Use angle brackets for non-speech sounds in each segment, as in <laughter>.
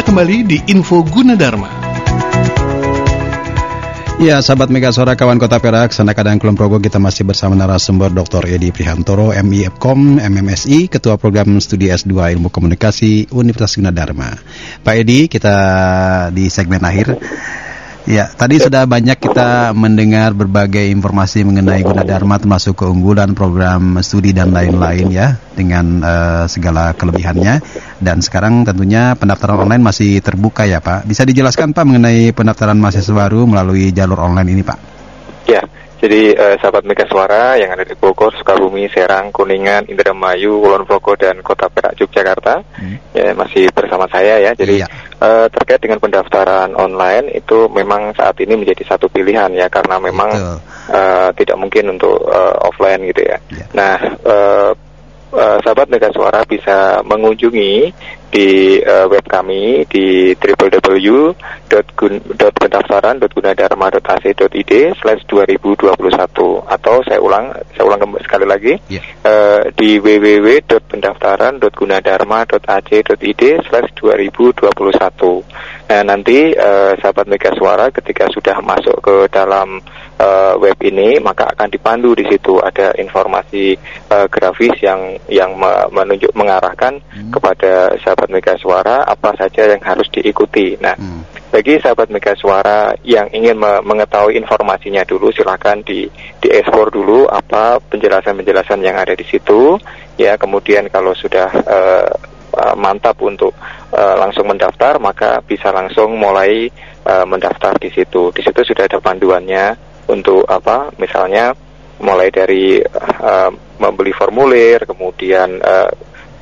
Kita kembali di Info Gunadarma. Ya, sahabat Mega Suara kawan Kota Perak, sana kadang Kulon Progo kita masih bersama narasumber Dr. Edi Prihantoro, MIFKOM, MMSI, Ketua Program Studi S2 Ilmu Komunikasi Universitas Gunadarma. Pak Edi, kita di segmen akhir Ya, tadi sudah banyak kita mendengar berbagai informasi mengenai Gunadarma termasuk keunggulan program studi dan lain-lain ya dengan uh, segala kelebihannya dan sekarang tentunya pendaftaran online masih terbuka ya Pak. Bisa dijelaskan Pak mengenai pendaftaran mahasiswa baru melalui jalur online ini Pak? Ya, jadi uh, sahabat Mega Suara yang ada di Bogor, Sukabumi, Serang, Kuningan, Indramayu, Kulon Progo dan Kota Perak, Yogyakarta hmm. ya masih bersama saya ya. Jadi iya. uh, terkait dengan pendaftaran online itu memang saat ini menjadi satu pilihan ya karena memang uh, tidak mungkin untuk uh, offline gitu ya. Yeah. Nah, uh, uh, sahabat Mega Suara bisa mengunjungi di uh, web kami di www.pendaftaran.gunadarma.ac.id slash 2021 atau saya ulang saya ulang sekali lagi yeah. Ya. uh, di www.pendaftaran.gunadarma.ac.id slash 2021 nah nanti uh, sahabat Mega Suara ketika sudah masuk ke dalam uh, web ini maka akan dipandu di situ ada informasi uh, grafis yang yang menunjuk mengarahkan hmm. kepada sahabat sahabat Mega Suara apa saja yang harus diikuti. Nah, hmm. bagi sahabat Mega Suara yang ingin me mengetahui informasinya dulu, silahkan di diekspor dulu apa penjelasan-penjelasan yang ada di situ. Ya, kemudian kalau sudah uh, uh, mantap untuk uh, langsung mendaftar, maka bisa langsung mulai uh, mendaftar di situ. Di situ sudah ada panduannya untuk apa, misalnya mulai dari uh, membeli formulir, kemudian uh,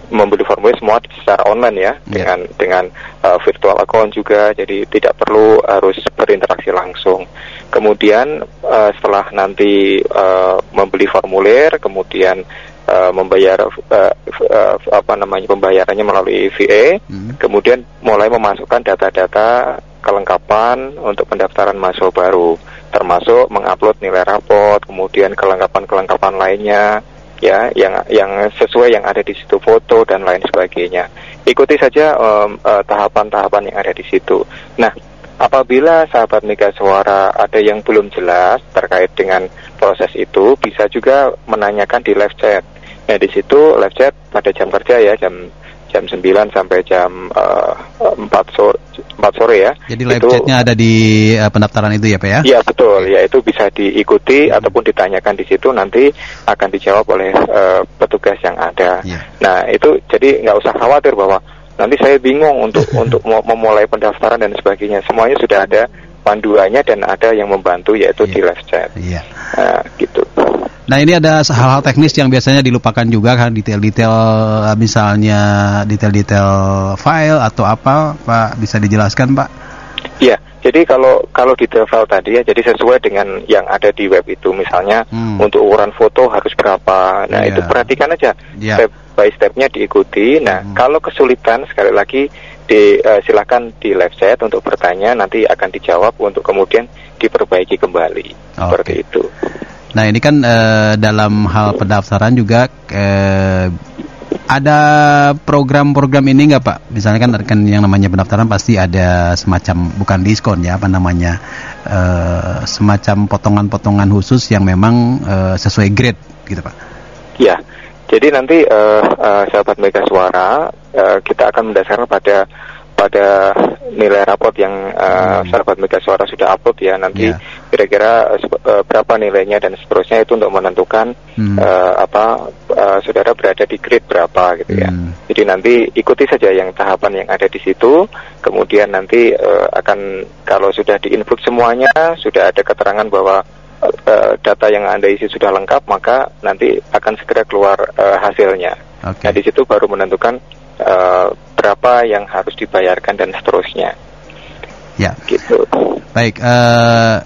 membeli formulir semua secara online ya yeah. dengan dengan uh, virtual account juga jadi tidak perlu harus berinteraksi langsung kemudian uh, setelah nanti uh, membeli formulir kemudian uh, membayar uh, uh, apa namanya pembayarannya melalui VA mm. kemudian mulai memasukkan data-data kelengkapan untuk pendaftaran mahasiswa baru termasuk mengupload nilai rapot kemudian kelengkapan-kelengkapan lainnya ya yang yang sesuai yang ada di situ foto dan lain sebagainya. Ikuti saja tahapan-tahapan um, uh, yang ada di situ. Nah, apabila sahabat Mega Suara ada yang belum jelas terkait dengan proses itu, bisa juga menanyakan di live chat. Nah, di situ live chat pada jam kerja ya, jam jam 9 sampai jam uh, 4 sore 4 sore ya. Jadi live itu, chatnya ada di uh, pendaftaran itu ya Pak ya? Iya betul, ya itu bisa diikuti hmm. ataupun ditanyakan di situ nanti akan dijawab oleh uh, petugas yang ada. Yeah. Nah itu jadi nggak usah khawatir bahwa nanti saya bingung untuk <laughs> untuk memulai pendaftaran dan sebagainya. Semuanya sudah ada panduannya dan ada yang membantu yaitu yeah. di live chat. Iya. Yeah. Nah, gitu. Nah ini ada hal-hal teknis yang biasanya dilupakan juga kan detail-detail misalnya detail-detail file atau apa Pak bisa dijelaskan Pak? Iya. Jadi kalau kalau detail file tadi ya, jadi sesuai dengan yang ada di web itu, misalnya hmm. untuk ukuran foto harus berapa. Nah yeah. itu perhatikan aja yeah. step by stepnya diikuti. Nah hmm. kalau kesulitan sekali lagi di uh, silakan di live chat untuk bertanya, nanti akan dijawab untuk kemudian diperbaiki kembali okay. seperti itu. Nah ini kan uh, dalam hal pendaftaran juga uh, ada program-program ini nggak Pak? Misalnya kan kan yang namanya pendaftaran pasti ada semacam bukan diskon ya apa namanya uh, semacam potongan-potongan khusus yang memang uh, sesuai grade gitu Pak? Ya, jadi nanti sahabat Mega Suara kita akan mendasarkan pada pada nilai raport yang uh, hmm. sahabat Mega Suara sudah upload ya nanti yeah. Kira-kira uh, berapa nilainya dan seterusnya itu untuk menentukan hmm. uh, apa uh, saudara berada di grade berapa gitu ya. Hmm. Jadi nanti ikuti saja yang tahapan yang ada di situ, kemudian nanti uh, akan kalau sudah diinput semuanya sudah ada keterangan bahwa uh, data yang anda isi sudah lengkap maka nanti akan segera keluar uh, hasilnya. Okay. Nah di situ baru menentukan uh, berapa yang harus dibayarkan dan seterusnya. Ya. Gitu. Baik. Uh,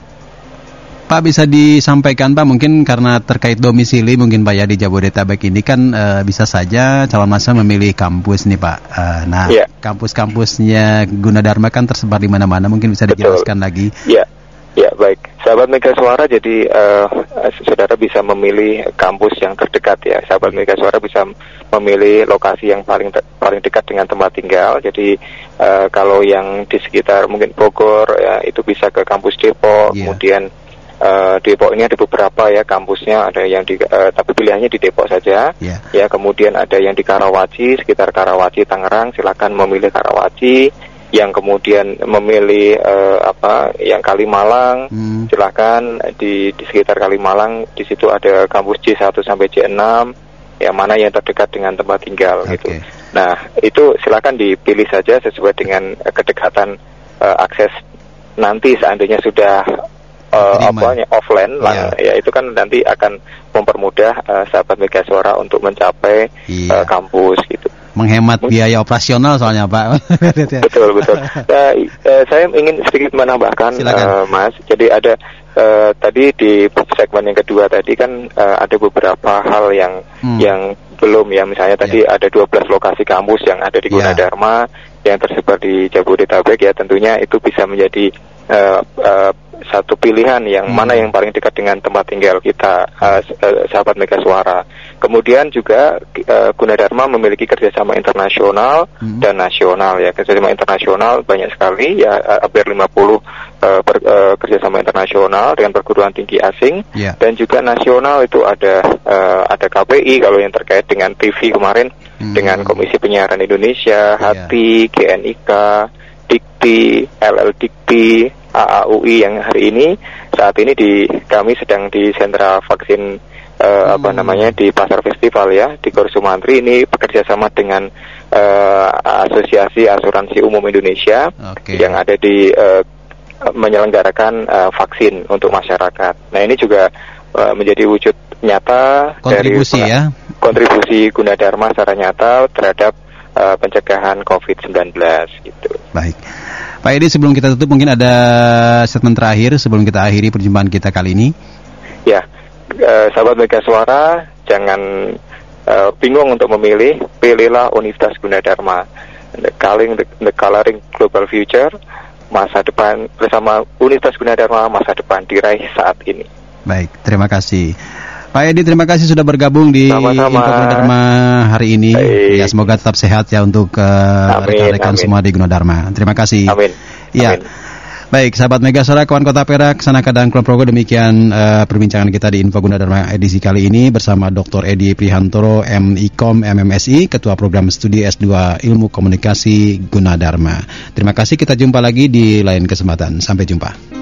Pak bisa disampaikan Pak mungkin karena terkait domisili mungkin Pak ya di Jabodetabek ini kan uh, bisa saja calon masa memilih kampus nih Pak. Uh, nah ya. kampus-kampusnya Gunadarma kan tersebar di mana-mana mungkin bisa dijelaskan Betul. lagi. Ya. Ya baik, sahabat Mega Suara jadi uh, saudara bisa memilih kampus yang terdekat ya. Sahabat Mega Suara bisa memilih lokasi yang paling paling dekat dengan tempat tinggal. Jadi uh, kalau yang di sekitar mungkin Bogor ya itu bisa ke kampus Depok. Yeah. Kemudian uh, Depok ini ada beberapa ya kampusnya, ada yang di uh, tapi pilihannya di Depok saja. Yeah. Ya kemudian ada yang di Karawaci, sekitar Karawaci Tangerang, silakan memilih Karawaci yang kemudian memilih uh, apa yang Kalimalang hmm. silakan di di sekitar Kalimalang di situ ada kampus C1 sampai C6 yang mana yang terdekat dengan tempat tinggal okay. gitu. Nah, itu silakan dipilih saja sesuai dengan kedekatan uh, akses nanti seandainya sudah uh, apa offline yeah. lah ya itu kan nanti akan mempermudah uh, sahabat Mega Suara untuk mencapai yeah. uh, kampus gitu menghemat biaya operasional soalnya Pak. <laughs> betul betul. Uh, uh, saya ingin sedikit menambahkan uh, Mas. Jadi ada uh, tadi di segmen yang kedua tadi kan uh, ada beberapa hal yang hmm. yang belum ya misalnya tadi yeah. ada 12 lokasi kampus yang ada di Gunadarma yeah. yang tersebar di Jabodetabek ya tentunya itu bisa menjadi uh, uh, satu pilihan yang hmm. mana yang paling dekat dengan tempat tinggal kita uh, sahabat Mega Suara. Kemudian juga uh, Gunadarma memiliki kerjasama internasional hmm. dan nasional ya kerjasama internasional banyak sekali ya hampir 50 uh, per, uh, kerjasama internasional dengan perguruan tinggi asing yeah. dan juga nasional itu ada uh, ada KPI kalau yang terkait dengan TV kemarin hmm. dengan Komisi Penyiaran Indonesia, yeah. HATI, GNIK, Dikti, LL Dikti, AAUI yang hari ini saat ini di kami sedang di sentra vaksin uh, hmm. apa namanya di pasar festival ya di Korsumantri ini bekerja sama dengan uh, Asosiasi Asuransi Umum Indonesia okay. yang ada di uh, menyelenggarakan uh, vaksin untuk masyarakat. Nah ini juga uh, menjadi wujud nyata kontribusi dari, ya kontribusi Gunadarma secara nyata terhadap uh, pencegahan COVID-19 gitu. Baik. Pak Edi sebelum kita tutup mungkin ada statement terakhir sebelum kita akhiri perjumpaan kita kali ini. Ya, uh, sahabat Mega Suara jangan uh, bingung untuk memilih, pilihlah Universitas Gunadarma. The calling the, the coloring global future masa depan bersama Universitas Gunadarma masa depan diraih saat ini. Baik, terima kasih. Pak Edi, terima kasih sudah bergabung di Sama-sama. Info Dharma hari ini. Baik. Ya, semoga tetap sehat ya untuk uh, rekan-rekan semua di Gunadarma. Terima kasih. Amin. Ya. Amin. Baik, sahabat Mega Suara kawan Kota Perak, Sanaka dan Kulon Progo demikian uh, perbincangan kita di Info Gunadarma edisi kali ini bersama Dr. Edi Prihantoro, MIKOM MMSI, Ketua Program Studi S2 Ilmu Komunikasi Gunadarma. Terima kasih, kita jumpa lagi di lain kesempatan. Sampai jumpa.